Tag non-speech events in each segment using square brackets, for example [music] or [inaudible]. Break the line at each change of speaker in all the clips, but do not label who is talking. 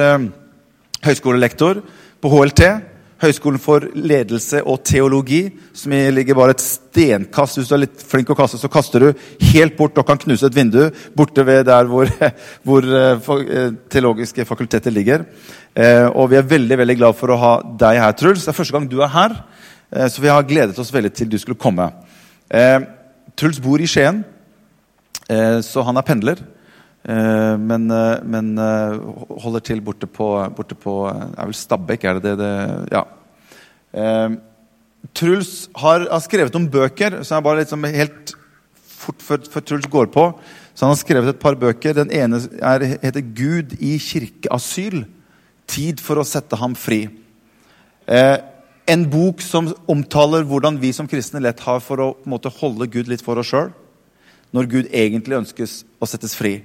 eh, høyskolelektor på HLT. Høyskolen for ledelse og teologi, som ligger bare et stenkast. Hvis du er litt flink å kaste, så kaster du helt bort og kan knuse et vindu borte ved der hvor, [laughs] hvor uh, teologiske fakulteter ligger. Og vi er veldig veldig glad for å ha deg her, Truls. Det er første gang du er her, så vi har gledet oss veldig til du skulle komme. Truls bor i Skien, så han er pendler. Eh, men, eh, men, eh, holder til borte på, borte på er vel Stabekk, er det det? det ja. Truls har, har, skrevet noen bøker, så jeg bare liksom helt fort før, før, Truls går på. Så Han har skrevet et par bøker. Den ene er, heter 'Gud i kirkeasyl'. Tid for å sette ham fri. Eh, en bok som omtaler hvordan vi som kristne lett har for å måte, holde Gud litt for oss sjøl. Når Gud egentlig ønskes å settes fri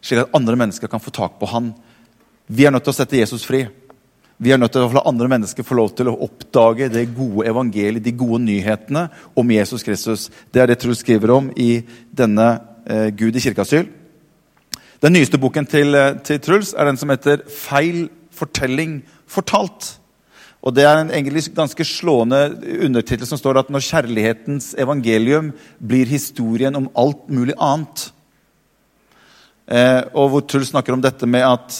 slik at andre mennesker kan få tak på han. Vi er nødt til å sette Jesus fri. Vi er nødt til å la andre mennesker få lov til å oppdage det gode evangeliet, de gode nyhetene om Jesus Kristus. Det er det Truls skriver om i denne eh, Gud i kirkeasyl. Den nyeste boken til, eh, til, Truls er den som heter 'Feil fortelling fortalt'. Og Det er en egentlig ganske slående undertittel som står at når kjærlighetens evangelium blir historien om alt mulig annet, og hvor Truls snakker om dette med at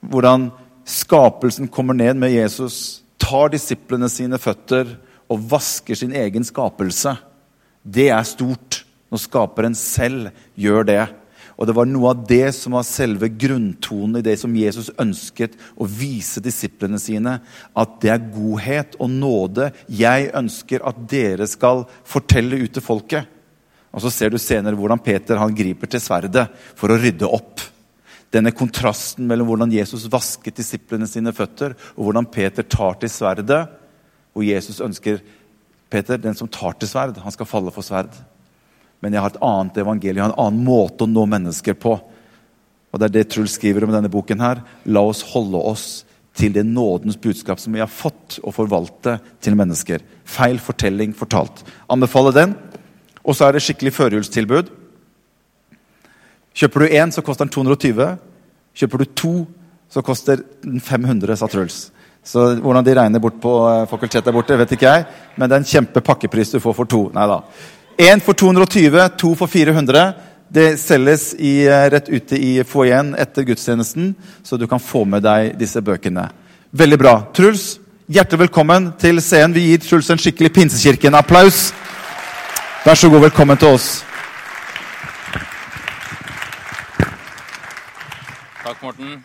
hvordan skapelsen kommer ned med Jesus, tar disiplene sine føtter og vasker sin egen skapelse. Det er stort når skaperen selv gjør det. Og det var noe av det som var selve grunntonen i det som Jesus ønsket å vise disiplene sine. At det er godhet og nåde jeg ønsker at dere skal fortelle ut til folket. Og så ser du senere hvordan Peter han griper til sverdet for å rydde opp. Denne kontrasten mellom hvordan Jesus vasket disiplene sine føtter, og hvordan Peter tar til sverdet. Og Jesus ønsker Peter, den som tar til sverd, han skal falle for sverd. Men jeg har et annet evangelium, en annen måte å nå mennesker på. Og Det er det Truls skriver om denne boken. her. La oss holde oss til det nådens budskap som vi har fått å forvalte til mennesker. Feil fortelling fortalt. Anbefaler den. Og så er det skikkelig førjulstilbud. Kjøper du én, så koster den 220. Kjøper du to, så koster den 500, sa Truls. Så Hvordan de regner bort på eh, fakultetet der borte, vet ikke jeg. Men det er en kjempepakkepris du får for to. Nei da. Én for 220, to for 400. Det selges i, eh, rett ute i foajeen etter gudstjenesten, så du kan få med deg disse bøkene. Veldig bra. Truls, hjertelig velkommen til scenen. Vi gir Truls en skikkelig Pinsekirken-applaus. Vær så god, velkommen til oss.
Takk, Morten.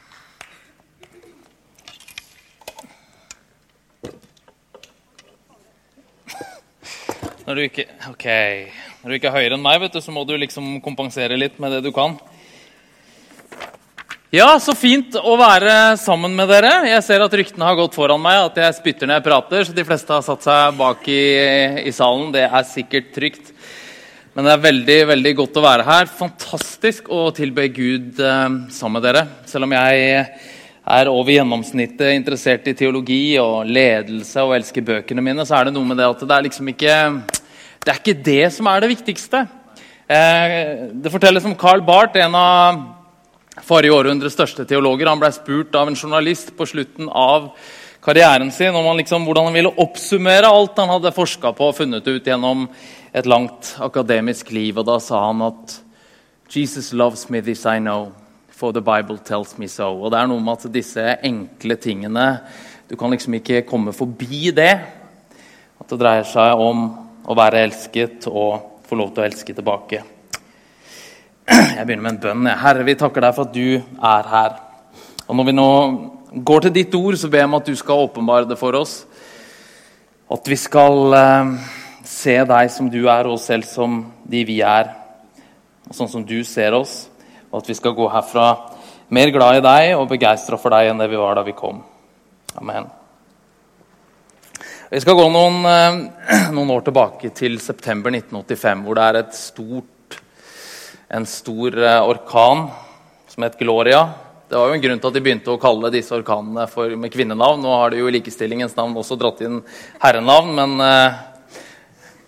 Når du ikke Ok. Når du ikke er høyere enn meg, vet du, så må du liksom kompensere litt med det du kan. Ja, så fint å være sammen med dere. Jeg ser at ryktene har gått foran meg at jeg spytter når jeg prater, så de fleste har satt seg bak i, i salen. Det er sikkert trygt. Men det er veldig veldig godt å være her. Fantastisk å tilbe Gud eh, sammen med dere. Selv om jeg er over gjennomsnittet interessert i teologi og ledelse og elsker bøkene mine, så er det noe med det at det er liksom ikke det er ikke det som er det viktigste. Eh, det fortelles om Carl Barth, en av forrige århundres største teologer. Han ble spurt av en journalist på slutten av karrieren sin om han liksom, hvordan han ville oppsummere alt han hadde forska på og funnet ut gjennom et langt akademisk liv. Og da sa han at Jesus loves me, this I know, for the Bible tells me so. Og det er noe med at disse enkle tingene Du kan liksom ikke komme forbi det. At det dreier seg om å være elsket og få lov til å elske tilbake. Jeg begynner med en bønn. Herre, vi takker deg for at du er her. Og Når vi nå går til ditt ord, så ber jeg om at du skal åpenbare det for oss. At vi skal eh, se deg som du er, og oss selv som de vi er. Og sånn som du ser oss. Og at vi skal gå herfra mer glad i deg og begeistra for deg enn det vi var da vi kom. Amen. Vi skal gå noen, eh, noen år tilbake til september 1985, hvor det er et stort en stor eh, orkan som het Gloria. Det var jo en grunn til at de begynte å kalle disse orkanene for, med kvinnenavn. Nå har de jo i likestillingens navn også dratt inn herrenavn, men eh,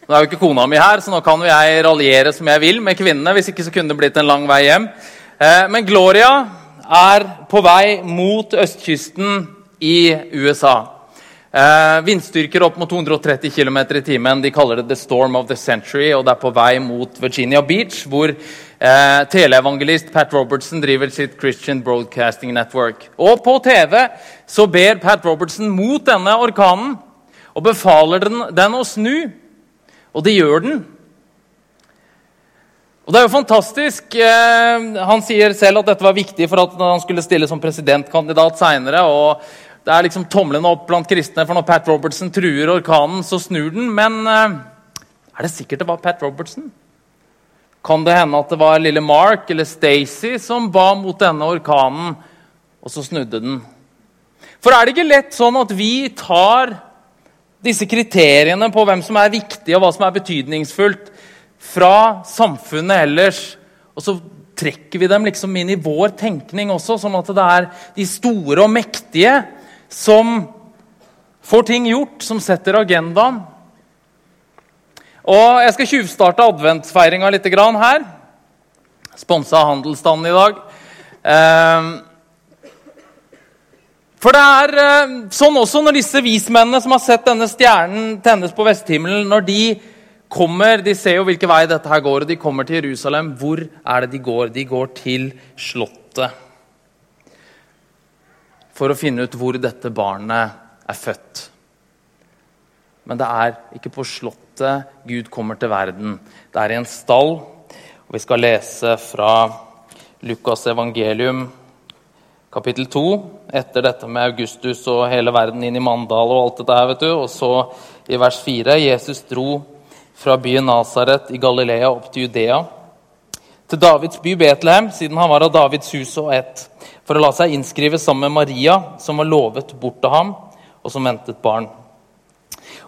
nå er jo ikke kona mi her, så nå kan jo jeg raljere som jeg vil med kvinnene. Hvis ikke så kunne det blitt en lang vei hjem. Eh, men Gloria er på vei mot østkysten i USA. Eh, vindstyrker opp mot 230 km i timen. De kaller det 'the storm of the century'. og Det er på vei mot Virginia Beach, hvor eh, teleevangelist Pat Robertson driver sitt Christian Broadcasting Network. Og på TV så ber Pat Robertson mot denne orkanen og befaler den, den å snu. Og det gjør den. Og det er jo fantastisk. Eh, han sier selv at dette var viktig for at han skulle stille som presidentkandidat seinere. Det er liksom tomlene opp blant kristne, for når Pat Robertson truer orkanen, så snur den. Men eh, er det sikkert det var Pat Robertson? Kan det hende at det var lille Mark eller Stacey som ba mot denne orkanen, og så snudde den? For er det ikke lett sånn at vi tar disse kriteriene på hvem som er viktig, og hva som er betydningsfullt, fra samfunnet ellers, og så trekker vi dem liksom inn i vår tenkning også, sånn at det er de store og mektige som får ting gjort, som setter agendaen. Og Jeg skal tjuvstarte adventsfeiringa litt her. Sponsa handelsstanden i dag. Eh, for det er eh, sånn også når disse vismennene som har sett denne stjernen tennes på vesthimmelen, når de kommer De ser jo hvilken vei dette her går, og de kommer til Jerusalem. Hvor er det de går? De går til Slottet. For å finne ut hvor dette barnet er født. Men det er ikke på Slottet Gud kommer til verden. Det er i en stall. Og vi skal lese fra Lukas' evangelium kapittel 2, etter dette med Augustus og hele verden inn i Mandal og alt dette her, vet du. Og så i vers 4.: Jesus dro fra byen Nasaret i Galilea opp til Judea, til Davids by Betlehem, siden han var av Davids hus og ett, for å la seg innskrive sammen med Maria, som var lovet bort til ham, og som ventet barn.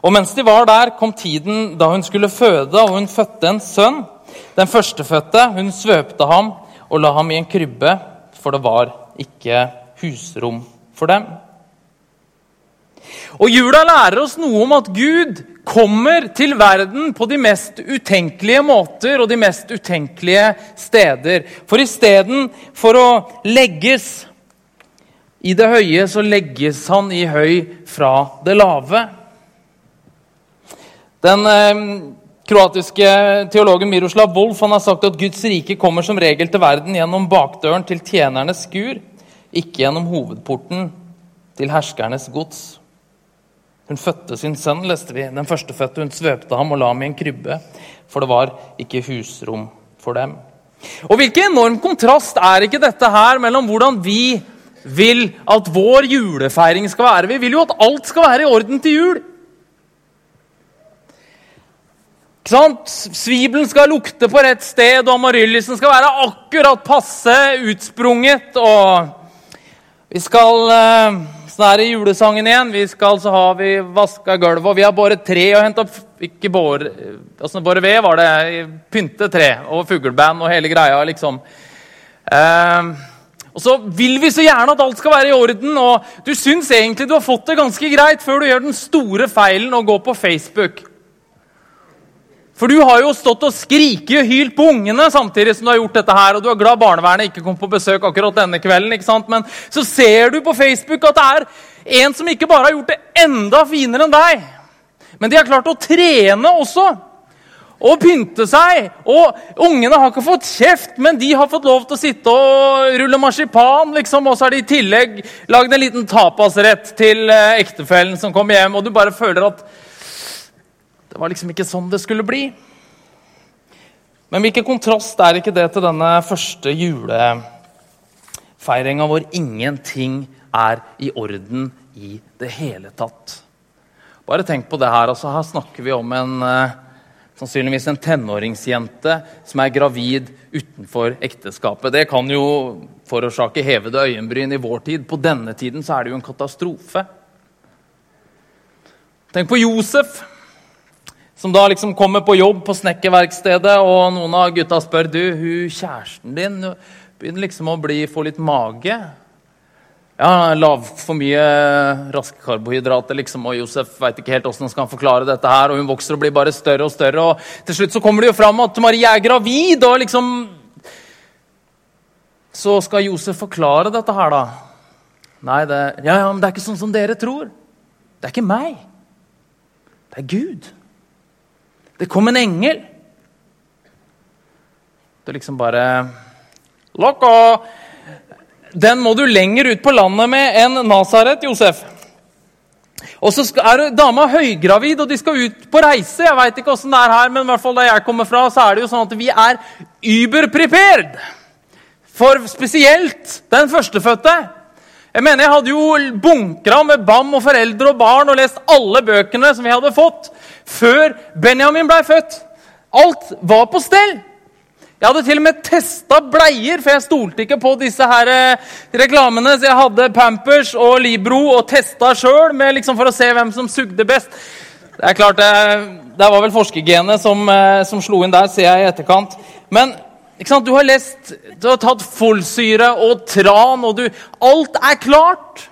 Og mens de var der, kom tiden da hun skulle føde, og hun fødte en sønn. Den førstefødte. Hun svøpte ham og la ham i en krybbe, for det var ikke husrom for dem. Og Jula lærer oss noe om at Gud kommer til verden på de mest utenkelige måter og de mest utenkelige steder. For istedenfor å legges i det høye, så legges han i høy fra det lave. Den eh, kroatiske teologen Miroslav Wolf han har sagt at Guds rike kommer som regel til verden gjennom bakdøren til tjenernes skur, ikke gjennom hovedporten til herskernes gods. Hun fødte sin sønn, leste vi. Den førstefødte. Hun svøpte ham og la ham i en krybbe, for det var ikke husrom for dem. Og Hvilken enorm kontrast er ikke dette her mellom hvordan vi vil at vår julefeiring skal være? Vi vil jo at alt skal være i orden til jul. Ikke sant? Svibelen skal lukte på rett sted, og amaryllisen skal være akkurat passe utsprunget. Og vi skal eh, Sånn er det i julesangen igjen. Vi skal så har vi vaska gulvet, og vi har båret tre og henta Ikke båret altså Båret ved, var det. Pynte tre og fugleband og hele greia, liksom. Eh, og så vil vi så gjerne at alt skal være i orden, og du syns egentlig du har fått det ganske greit før du gjør den store feilen og går på Facebook. For du har jo stått og skriket og hylt på ungene samtidig som du har gjort dette her, og du er glad barnevernet ikke kom på besøk akkurat denne kvelden. ikke sant? Men så ser du på Facebook at det er en som ikke bare har gjort det enda finere enn deg, men de har klart å trene også. Og pynte seg. Og ungene har ikke fått kjeft, men de har fått lov til å sitte og rulle marsipan. liksom, Og så har de i tillegg lagd en liten tapasrett til eh, ektefellen som kom hjem. Og du bare føler at det var liksom ikke sånn det skulle bli. Men hvilken kontrast er ikke det til denne første julefeiringa hvor ingenting er i orden i det hele tatt? Bare tenk på det her. altså Her snakker vi om en eh, sannsynligvis en tenåringsjente som er gravid utenfor ekteskapet. Det kan jo forårsake hevede øyenbryn i vår tid. På denne tiden så er det jo en katastrofe. Tenk på Josef som da liksom kommer på jobb på snekkerverkstedet, og noen av gutta spør du, hun kjæresten din begynner liksom å bli, få litt mage. Ja, lav for mye raske karbohydrater, liksom, og Josef veit ikke helt hvordan han skal forklare dette. her, og Hun vokser og blir bare større og større. og Til slutt så kommer det jo fram at Marie er gravid. og liksom... så skal Josef forklare dette her, da. Nei, det, ja, ja, men det er ikke sånn som dere tror. Det er ikke meg. Det er Gud. Det kom en engel. Det er liksom bare Loco! Den må du lenger ut på landet med enn Nasaret, Josef. Og så er dama høygravid, og de skal ut på reise. Jeg vet ikke hvordan det er her, men i hvert fall der jeg kommer fra, så er det jo sånn at vi er überprepared. For spesielt den førstefødte. Jeg mener, jeg hadde jo bunkra med BAM og foreldre og barn og lest alle bøkene som vi hadde fått før Benjamin blei født. Alt var på stell. Jeg hadde til og med testa bleier, for jeg stolte ikke på disse her eh, reklamene. Så jeg hadde Pampers og Libro og testa sjøl liksom for å se hvem som sugde best. Det er klart, det, det var vel forskergenet som, eh, som, slo inn der, ser jeg i etterkant. Men du har lest, du har tatt folsyre og tran, og du Alt er klart!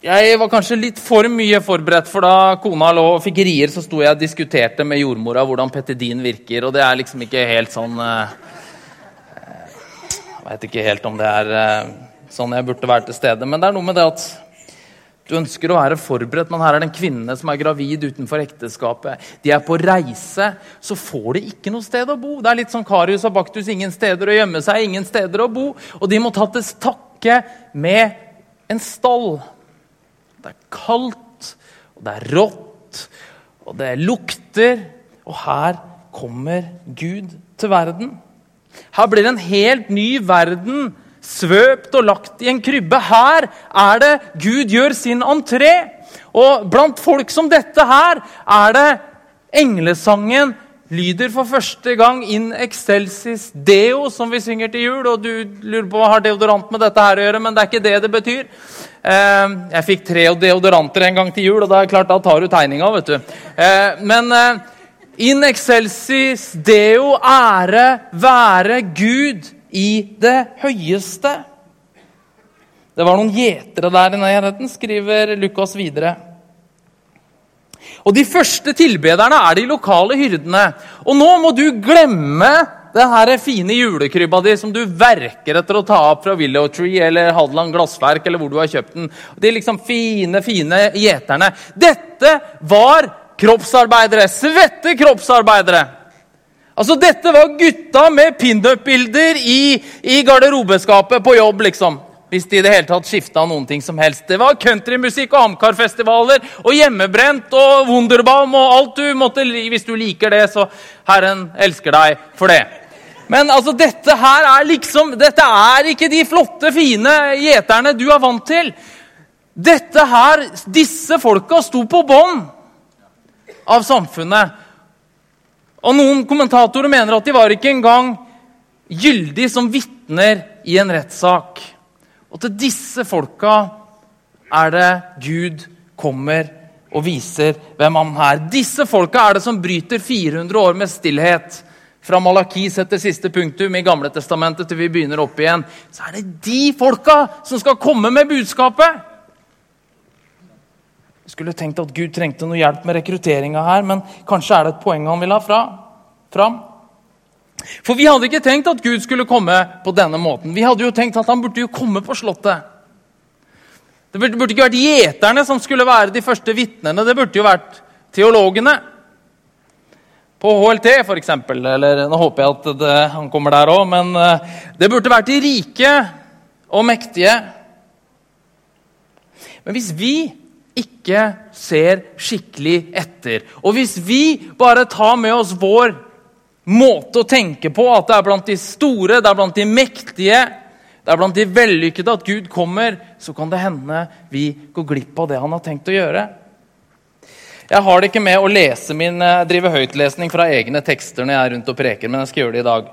Jeg var kanskje litt for mye forberedt, for da kona lå og fikk rier, så sto jeg og diskuterte med jordmora hvordan petidin virker, og det er liksom ikke helt sånn uh, Jeg veit ikke helt om det er uh, sånn jeg burde være til stede, men det er noe med det at du ønsker å være forberedt, men her er det en kvinne som er gravid utenfor ekteskapet. De er på reise, så får de ikke noe sted å bo. Det er litt sånn Karius og Baktus, ingen steder å gjemme seg, ingen steder å bo. Og de må ta til takke med en stall. Det er kaldt, og det er rått, og det lukter. Og her kommer Gud til verden. Her blir det en helt ny verden svøpt og lagt i en krybbe. Her er det Gud gjør sin entré. Og blant folk som dette her er det englesangen lyder for første gang in excelsis deo, som vi synger til jul. Og du lurer på hva har deodorant med dette her å gjøre, men det er ikke det det betyr. Eh, jeg fikk tre deodoranter en gang til jul, og da, klart, da tar du tegninga. vet du. Eh, men eh, in excelsis deo, ære være Gud i det høyeste. Det var noen gjetere der i nærheten, skriver Lukas videre. Og De første tilbederne er de lokale hyrdene. Og nå må du glemme den her fine julekrybba di som du verker etter å ta opp fra Willow Tree eller Hadeland Glassverk eller hvor du har kjøpt den. De liksom fine, fine gjeterne. Dette var kroppsarbeidere. Svette kroppsarbeidere. Altså, Dette var gutta med pinup-bilder i, i garderobeskapet på jobb, liksom. Hvis de i det hele tatt skifta noen ting som helst. Det var countrymusikk og Amcar-festivaler og hjemmebrent og Wunderbaum og alt du måtte Hvis du liker det, så Herren elsker deg for det. Men altså, dette her er liksom Dette er ikke de flotte, fine gjeterne du er vant til. Dette her Disse folka sto på bånn av samfunnet. Og Noen kommentatorer mener at de var ikke engang gyldige som vitner i en rettssak. Og til disse folka er det Gud kommer og viser hvem han er. Disse folka er det som bryter 400 år med stillhet. Fra Malaki setter siste punktum i Gamle Testamentet til vi begynner opp igjen. Så er det de folka som skal komme med budskapet! Jeg skulle tenkt at Gud trengte noe hjelp med rekrutteringa her, men kanskje er det et poeng han vil ha fra, fram. For vi hadde ikke tenkt at Gud skulle komme på denne måten. Vi hadde jo tenkt at han burde jo komme på Slottet. Det burde ikke vært gjeterne som skulle være de første vitnene. Det burde jo vært teologene. På HLT, f.eks. Eller nå håper jeg at det, han kommer der òg, men eh, det burde vært de rike og mektige. Men hvis vi ikke ser skikkelig etter. Og hvis vi bare tar med oss vår måte å tenke på, at det er blant de store, det er blant de mektige, det er blant de vellykkede at Gud kommer, så kan det hende vi går glipp av det han har tenkt å gjøre. Jeg har det ikke med å lese min eh, drive høytlesning fra egne tekster når jeg er rundt og preker, men jeg skal gjøre det i dag.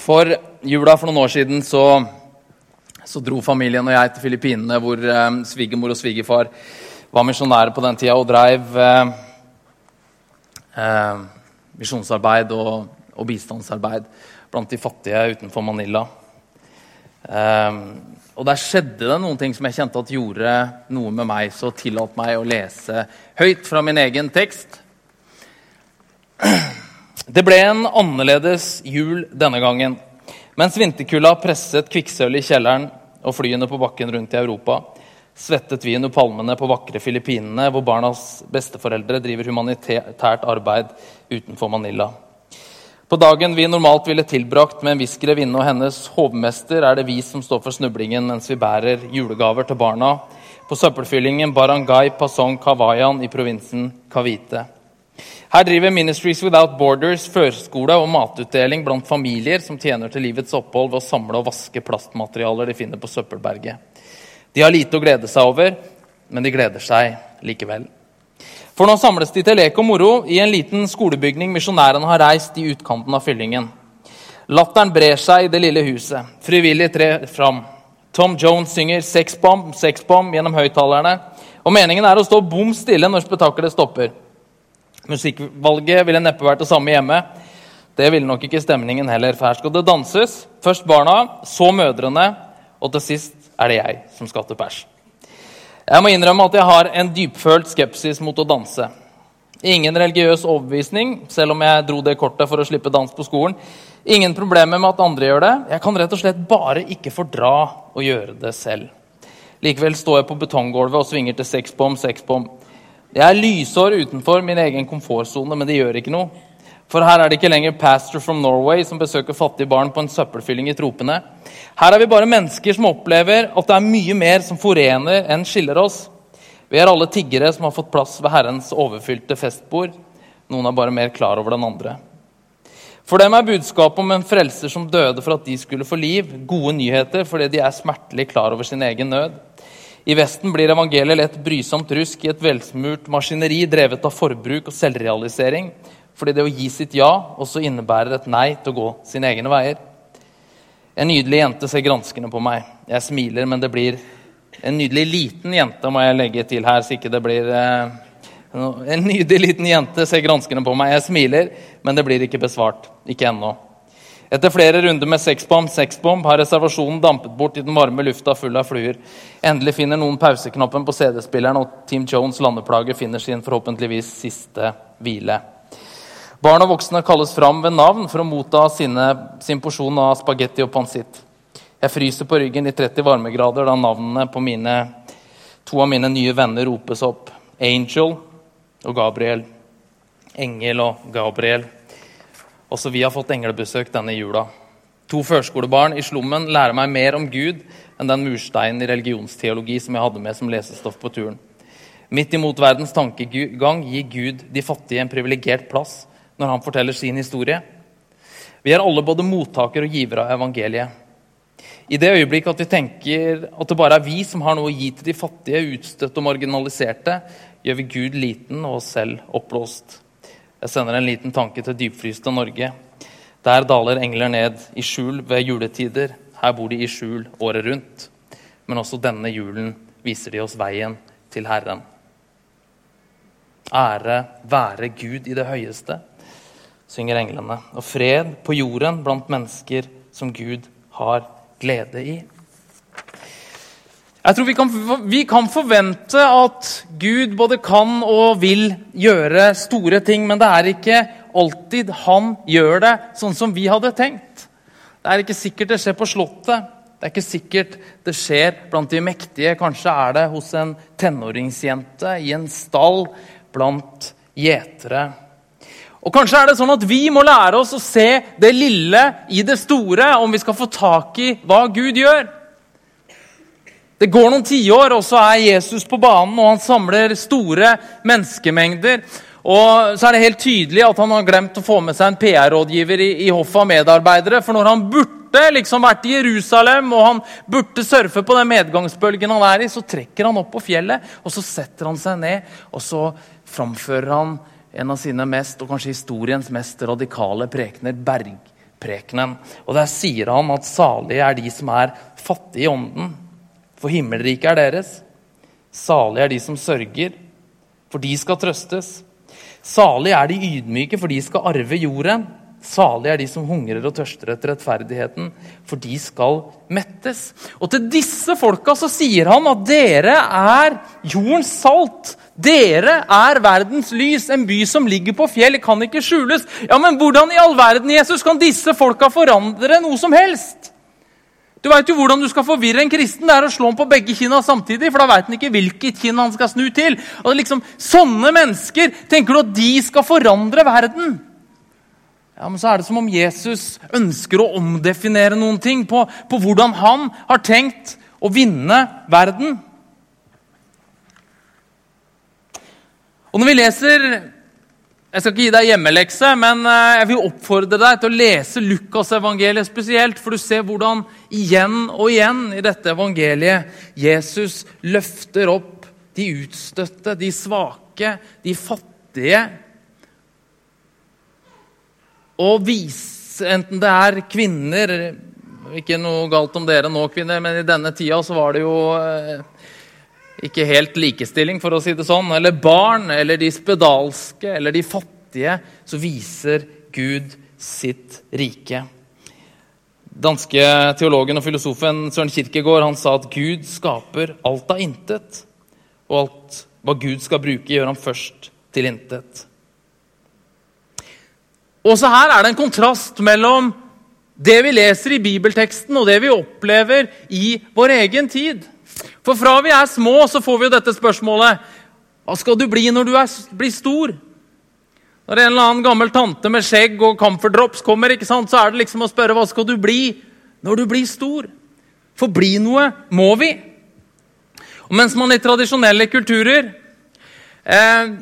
For jula for noen år siden så så dro familien og jeg til Filippinene, hvor eh, svigermor og svigerfar var misjonærer på den tida og dreiv eh, eh, misjonsarbeid og, og, bistandsarbeid blant de fattige utenfor Manila. Eh, og der skjedde det noen ting som jeg kjente at gjorde noe med meg, så tillat meg å lese høyt fra min egen tekst. [clears throat] Det ble en annerledes jul denne gangen. Mens vinterkulda presset kvikksølvet i kjelleren og flyene på bakken rundt i Europa, svettet vi under palmene på vakre Filippinene, hvor barnas besteforeldre driver humanitært arbeid utenfor Manila. På dagen vi normalt ville tilbrakt med en viss grevinne og hennes hovmester, er det vi som står for snublingen mens vi bærer julegaver til barna på søppelfyllingen Barangay Pasong Kawayan i provinsen Cavite. Her driver Ministries Without Borders førskole og matutdeling blant familier som tjener til livets opphold ved å samle og vaske plastmaterialer de finner på søppelberget. De har lite å glede seg over, men de gleder seg likevel. For nå samles de til lek og moro i en liten skolebygning misjonærene har reist i utkanten av fyllingen. Latteren brer seg i det lille huset. Frivillig trer fram. Tom Jones synger 'Sexbomb, sexbomb' gjennom høyttalerne. Og meningen er å stå bom stille når spetakkelet stopper. Musikkvalget ville neppe vært det samme hjemme. Det ville nok ikke stemningen heller, for her skal det danses. Først barna, så mødrene, og til sist er det jeg som skal til pers. Jeg må innrømme at jeg har en dypfølt skepsis mot å danse. Ingen religiøs overbevisning, selv om jeg dro det kortet for å slippe dans på skolen. Ingen problemer med at andre gjør det. Jeg kan rett og slett bare ikke fordra å gjøre det selv. Likevel står jeg på betonggulvet og svinger til sexbom, sexbomb. Jeg er lysår utenfor min egen komfortsone, men det gjør ikke noe. For her er det ikke lenger pastor from Norway som besøker fattige barn på en søppelfylling i tropene. Her er vi bare mennesker som opplever at det er mye mer som forener enn skiller oss. Vi er alle tiggere som har fått plass ved Herrens overfylte festbord. Noen er bare mer klar over den andre. For dem er budskapet om en frelser som døde for at de skulle få liv, gode nyheter fordi de er smertelig klar over sin egen nød. I Vesten blir evangeliet lett brysomt rusk i et velsmurt maskineri drevet av forbruk og selvrealisering fordi det å gi sitt ja også innebærer et nei til å gå sine egne veier. En nydelig jente ser granskende på meg. Jeg smiler, men det blir en nydelig liten jente, må jeg legge til her, så ikke det blir eh, En nydelig liten jente ser granskende på meg. Jeg smiler, men det blir ikke besvart. Ikke ennå. Etter flere runder med sexbomb, sexbomb har reservasjonen dampet bort i den varme lufta full av fluer. Endelig finner noen pauseknappen på CD-spilleren, og Team Jones' landeplage finner sin forhåpentligvis siste hvile. Barn og voksne kalles fram ved navn for å motta sine, sin porsjon av spagetti og pansitt. Jeg fryser på ryggen i 30 varmegrader da navnene på mine, to av mine nye venner ropes opp. Angel og Gabriel. Engel og Gabriel. Også vi har fått englebesøk denne jula. To førskolebarn i slummen lærer meg mer om Gud enn den mursteinen i religionsteologi som jeg hadde med som lesestoff på turen. Midt imot verdens tankegang gir Gud de fattige en privilegert plass når han forteller sin historie. Vi er alle både mottaker og giver av evangeliet. I det øyeblikk at vi tenker at det bare er vi som har noe å gi til de fattige, utstøtte og marginaliserte, gjør vi Gud liten og oss selv oppblåst. Jeg sender en liten tanke til dypfryste Norge. Der daler engler ned i skjul ved juletider. Her bor de i skjul året rundt. Men også denne julen viser de oss veien til Herren. Ære være Gud i det høyeste synger englene. Og fred på jorden blant mennesker som Gud har glede i. Jeg tror vi kan, vi kan, forvente at Gud både kan og vil gjøre store ting, men det er ikke alltid han gjør det sånn som vi hadde tenkt. Det er ikke sikkert det skjer på Slottet. Det er ikke sikkert det skjer blant de mektige. Kanskje er det hos en tenåringsjente i en stall blant gjetere. Og Kanskje er det sånn at vi må lære oss å se det lille i det store om vi skal få tak i hva Gud gjør. Det går noen tiår, og så er Jesus på banen, og han samler store menneskemengder. Og så er det helt tydelig at han har glemt å få med seg en PR-rådgiver i, i hoffet av medarbeidere. For når han burde liksom vært i Jerusalem og han burde surfe på den medgangsbølgen han er i, så trekker han opp på fjellet, og så setter han seg ned, og så framfører han en av sine mest, og kanskje historiens mest radikale prekener, bergprekenen. Og Der sier han at salige er de som er fattige i ånden, for himmelriket er deres. Salige er de som sørger, for de skal trøstes. Salige er de ydmyke, for de skal arve jorden. Salige er de som hungrer og tørster etter rettferdigheten, for de skal mettes. Og til disse folka så sier han at dere er jordens salt. Dere er verdens lys. En by som ligger på fjell, kan ikke skjules. Ja, Men hvordan i all verden Jesus, kan disse folka forandre noe som helst? Du veit jo hvordan du skal forvirre en kristen. Det er å slå ham på begge kinna samtidig. For da veit han ikke hvilket kinn han skal snu til. Og liksom, Sånne mennesker tenker du at de skal forandre verden? Ja, men så er det som om Jesus ønsker å omdefinere noen ting på, på hvordan han har tenkt å vinne verden. Og når vi leser Jeg skal ikke gi deg hjemmelekse, men eh, jeg vil oppfordre deg til å lese Lukasevangeliet spesielt, for du ser hvordan igjen og igjen i dette evangeliet Jesus løfter opp de utstøtte, de svake, de fattige. Og viser, enten det er kvinner Ikke noe galt om dere nå, kvinner, men i denne tida så var det jo eh, ikke helt likestilling, for å si det sånn. Eller barn, eller de spedalske, eller de fattige. Så viser Gud sitt rike. Danske teologen og filosofen Søren Kirkegaard han sa at Gud skaper alt av intet. Og alt hva Gud skal bruke, gjør han først til intet. Også her er det en kontrast mellom det vi leser i bibelteksten, og det vi opplever i vår egen tid. For fra vi er små, så får vi jo dette spørsmålet Hva skal du bli når du er, blir stor? Når en eller annen gammel tante med skjegg og camphor drops kommer, ikke sant, så er det liksom å spørre hva skal du bli når du blir stor? For bli noe må vi. Og mens man i tradisjonelle kulturer eh,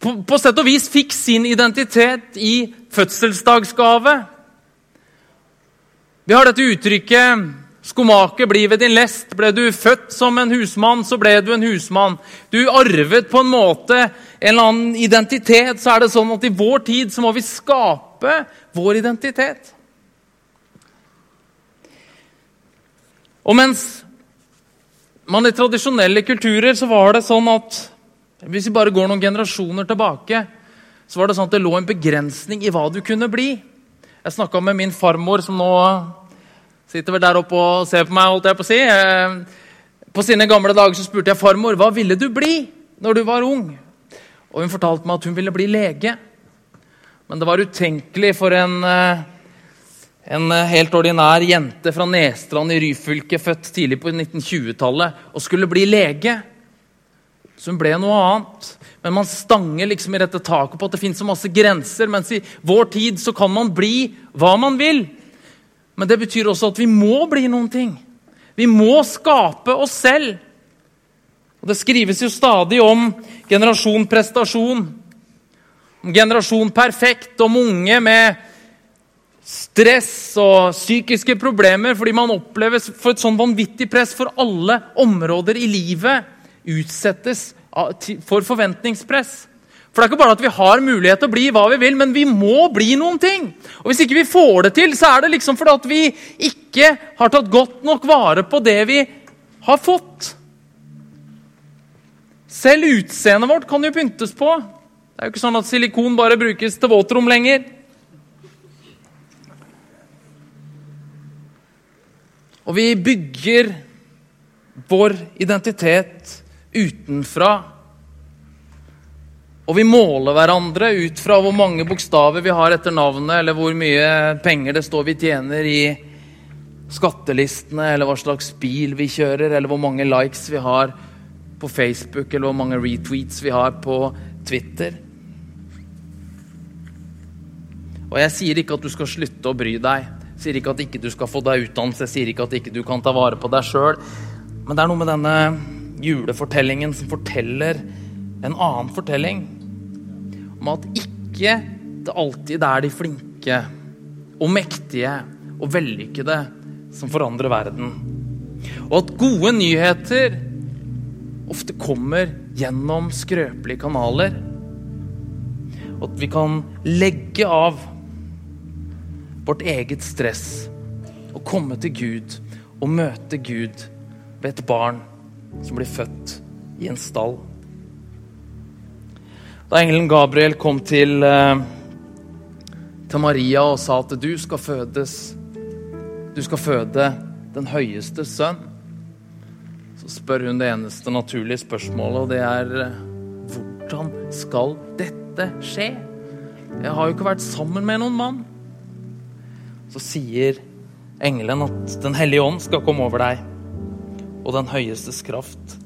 på, på sett og vis fikk sin identitet i fødselsdagsgave Vi har dette uttrykket Skomaker bli ved din lest. Ble du født som en husmann, så ble du en husmann. Du arvet på en måte en eller annen identitet. Så er det sånn at i vår tid så må vi skape vår identitet. Og mens man i tradisjonelle kulturer så var det sånn at hvis vi bare går noen generasjoner tilbake, så var det sånn at det lå en begrensning i hva du kunne bli. Jeg snakka med min farmor, som nå Sitter vel der oppe og ser på meg, holdt jeg på å si. Eh, på sine gamle dager så spurte jeg farmor hva ville du bli når du var ung. Og hun fortalte meg at hun ville bli lege. Men det var utenkelig for en, eh, en helt ordinær jente fra Nestrand i Ryfylke, født tidlig på 1920-tallet, å skulle bli lege. Så hun ble noe annet. Men man stanger liksom i dette taket på at det finnes så masse grenser. Mens i vår tid så kan man bli hva man vil. Men det betyr også at vi må bli noen ting. Vi må skape oss selv. Og Det skrives jo stadig om generasjon prestasjon, om generasjon perfekt, om unge med stress og psykiske problemer fordi man oppleves for et sånn vanvittig press for alle områder i livet. Utsettes for forventningspress. For det er ikke bare at vi har mulighet til å bli hva vi vil, men vi må bli noen ting. Og Hvis ikke vi får det til, så er det liksom fordi at vi ikke har tatt godt nok vare på det vi har fått. Selv utseendet vårt kan jo pyntes på. Det er jo ikke sånn at silikon bare brukes til våtrom lenger. Og vi bygger vår identitet utenfra og vi måler hverandre ut fra hvor mange bokstaver vi har etter navnet, eller hvor mye penger det står vi tjener i skattelistene, eller hva slags bil vi kjører, eller hvor mange likes vi har på Facebook, eller hvor mange retweets vi har på Twitter. Og jeg sier ikke at du skal slutte å bry deg. Jeg sier ikke at ikke du skal få deg utdannelse, jeg sier ikke at ikke du kan ta vare på deg sjøl. Men det er noe med denne julefortellingen som forteller en annen fortelling om at ikke det alltid er de flinke og mektige og vellykkede som forandrer verden. Og at gode nyheter ofte kommer gjennom skrøpelige kanaler. Og at vi kan legge av vårt eget stress og komme til Gud og møte Gud ved et barn som blir født i en stall. Da engelen Gabriel kom til, eh, til Maria og sa at du skal fødes Du skal føde den høyeste sønn. Så spør hun det eneste naturlige spørsmålet, og det er hvordan skal dette skje? Jeg har jo ikke vært sammen med noen mann. Så sier engelen at Den hellige ånd skal komme over deg, og den høyestes kraft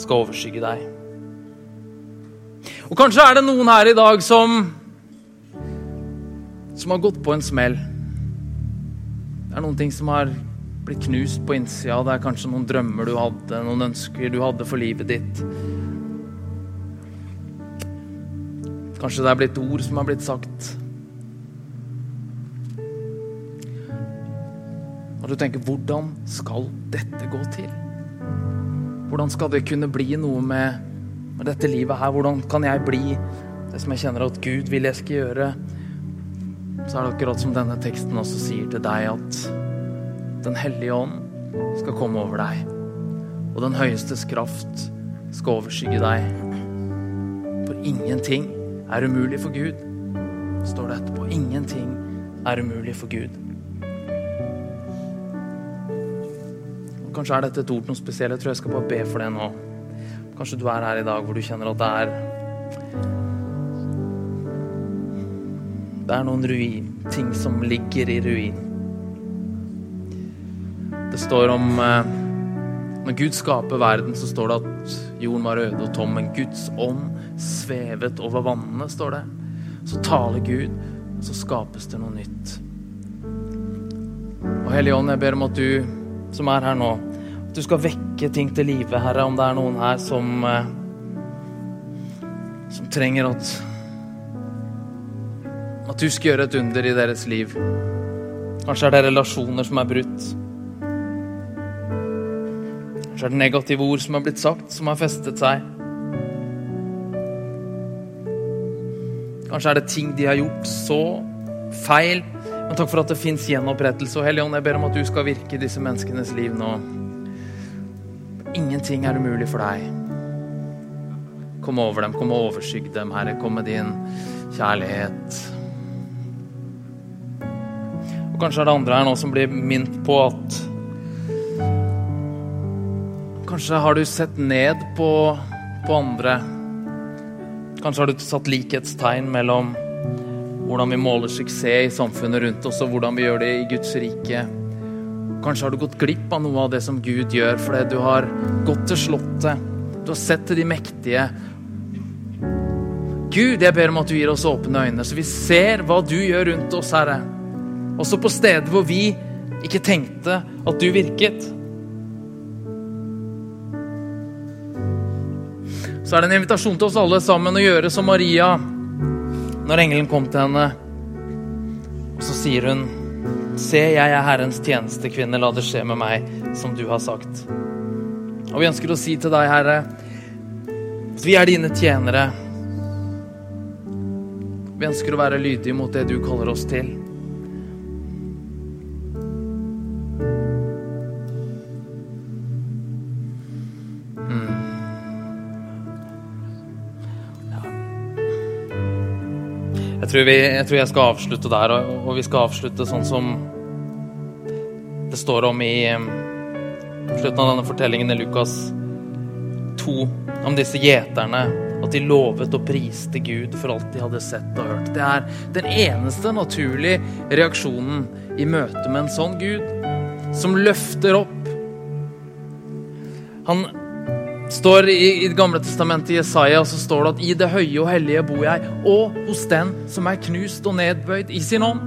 skal overskygge deg. Og kanskje er det noen her i dag som som har gått på en smell. Det er noen ting som har blitt knust på innsida. Det er kanskje noen drømmer du hadde, noen ønsker du hadde for livet ditt. Kanskje det er blitt ord som har blitt sagt. Og du tenker 'hvordan skal dette gå til'? Hvordan skal det kunne bli noe med, med dette livet her? Hvordan kan jeg bli det som jeg kjenner at Gud vil jeg skal gjøre? Så er det akkurat som denne teksten også sier til deg, at Den hellige ånd skal komme over deg. Og den høyestes kraft skal overskygge deg. For ingenting er umulig for Gud, står det etterpå. Ingenting er umulig for Gud. Kanskje er dette et ord noe spesielt. Jeg tror jeg skal bare be for det nå. Kanskje du er her i dag hvor du kjenner at det er Det er noen ruin, ting som ligger i ruin. Det står om eh, Når Gud skaper verden, så står det at jorden var øde og tom, men Guds ånd svevet over vannene, står det. Så taler Gud, og så skapes det noe nytt. Og Hellige Ånd, jeg ber om at du som er her nå, du skal vekke ting til live, Herre, om det er noen her som eh, som trenger at at du skal gjøre et under i deres liv. Kanskje er det relasjoner som er brutt. Kanskje er det negative ord som er blitt sagt, som har festet seg. Kanskje er det ting de har gjort så feil. Men takk for at det fins gjenopprettelse. Og Hellige Ånd, jeg ber om at du skal virke i disse menneskenes liv nå. Ingenting er umulig for deg. Kom over dem, kom og overskygg dem, Herre. Kom med din kjærlighet. Og kanskje er det andre her nå som blir minnet på at Kanskje har du sett ned på, på andre. Kanskje har du satt likhetstegn mellom hvordan vi måler suksess i samfunnet rundt oss, og hvordan vi gjør det i Guds rike. Kanskje har du gått glipp av noe av det som Gud gjør, fordi du har gått til Slottet. Du har sett til de mektige. Gud, jeg ber om at du gir oss åpne øyne, så vi ser hva du gjør rundt oss, Herre. Også på steder hvor vi ikke tenkte at du virket. Så er det en invitasjon til oss alle sammen å gjøre som Maria når engelen kom til henne. Og så sier hun, Se, jeg er Herrens tjenestekvinne, la det skje med meg som du har sagt. Og vi ønsker å si til deg, Herre, at vi er dine tjenere. Vi ønsker å være lydige mot det du kaller oss til. Tror, vi, jeg tror, jeg skal avslutte der, og, vi skal avslutte sånn som det står om i slutten av denne fortellingen i Lukas 2, om disse gjeterne. At de lovet og priste Gud for alt de hadde sett og hørt. Det er den eneste naturlige reaksjonen i møte med en sånn Gud, som løfter opp. Han står i, i Det gamle testamentet i Jesaja så står det at i det høye og hellige bor jeg, og hos den som er knust og nedbøyd i sin ånd.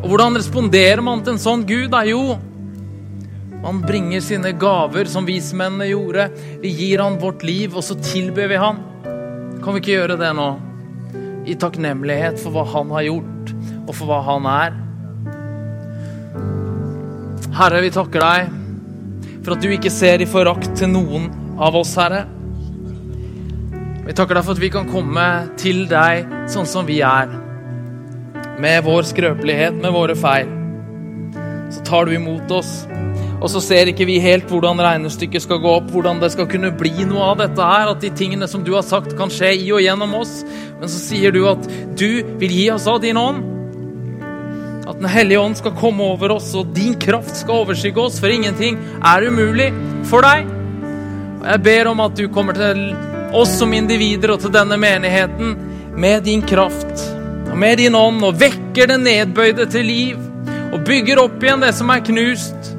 Og hvordan responderer man til en sånn Gud? Da? Jo, man bringer sine gaver, som vismennene gjorde. Vi gir han vårt liv, og så tilber vi han. Kan vi ikke gjøre det nå? I takknemlighet for hva han har gjort, og for hva han er. Herre, vi takker deg for at du ikke ser i forakt til noen av oss, Herre. Vi takker deg for at vi kan komme til deg sånn som vi er. Med vår skrøpelighet, med våre feil. Så tar du imot oss, Og så ser ikke vi helt hvordan regnestykket skal gå opp, hvordan det skal kunne bli noe av dette her. At de tingene som du har sagt, kan skje i og gjennom oss. Men så sier du at du vil gi oss av din ånd. Den hellige ånd skal komme over oss, og din kraft skal overskygge oss. For ingenting er umulig for deg. Og Jeg ber om at du kommer til oss som individer og til denne menigheten med din kraft og med din ånd og vekker det nedbøyde til liv og bygger opp igjen det som er knust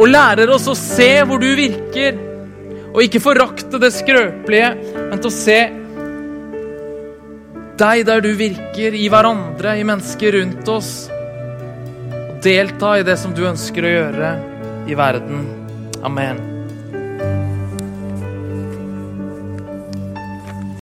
og lærer oss å se hvor du virker, og ikke forakte det skrøpelige, men til å se deg der du virker, i hverandre, i mennesker rundt oss. Delta i det som du ønsker å gjøre i verden. Amen.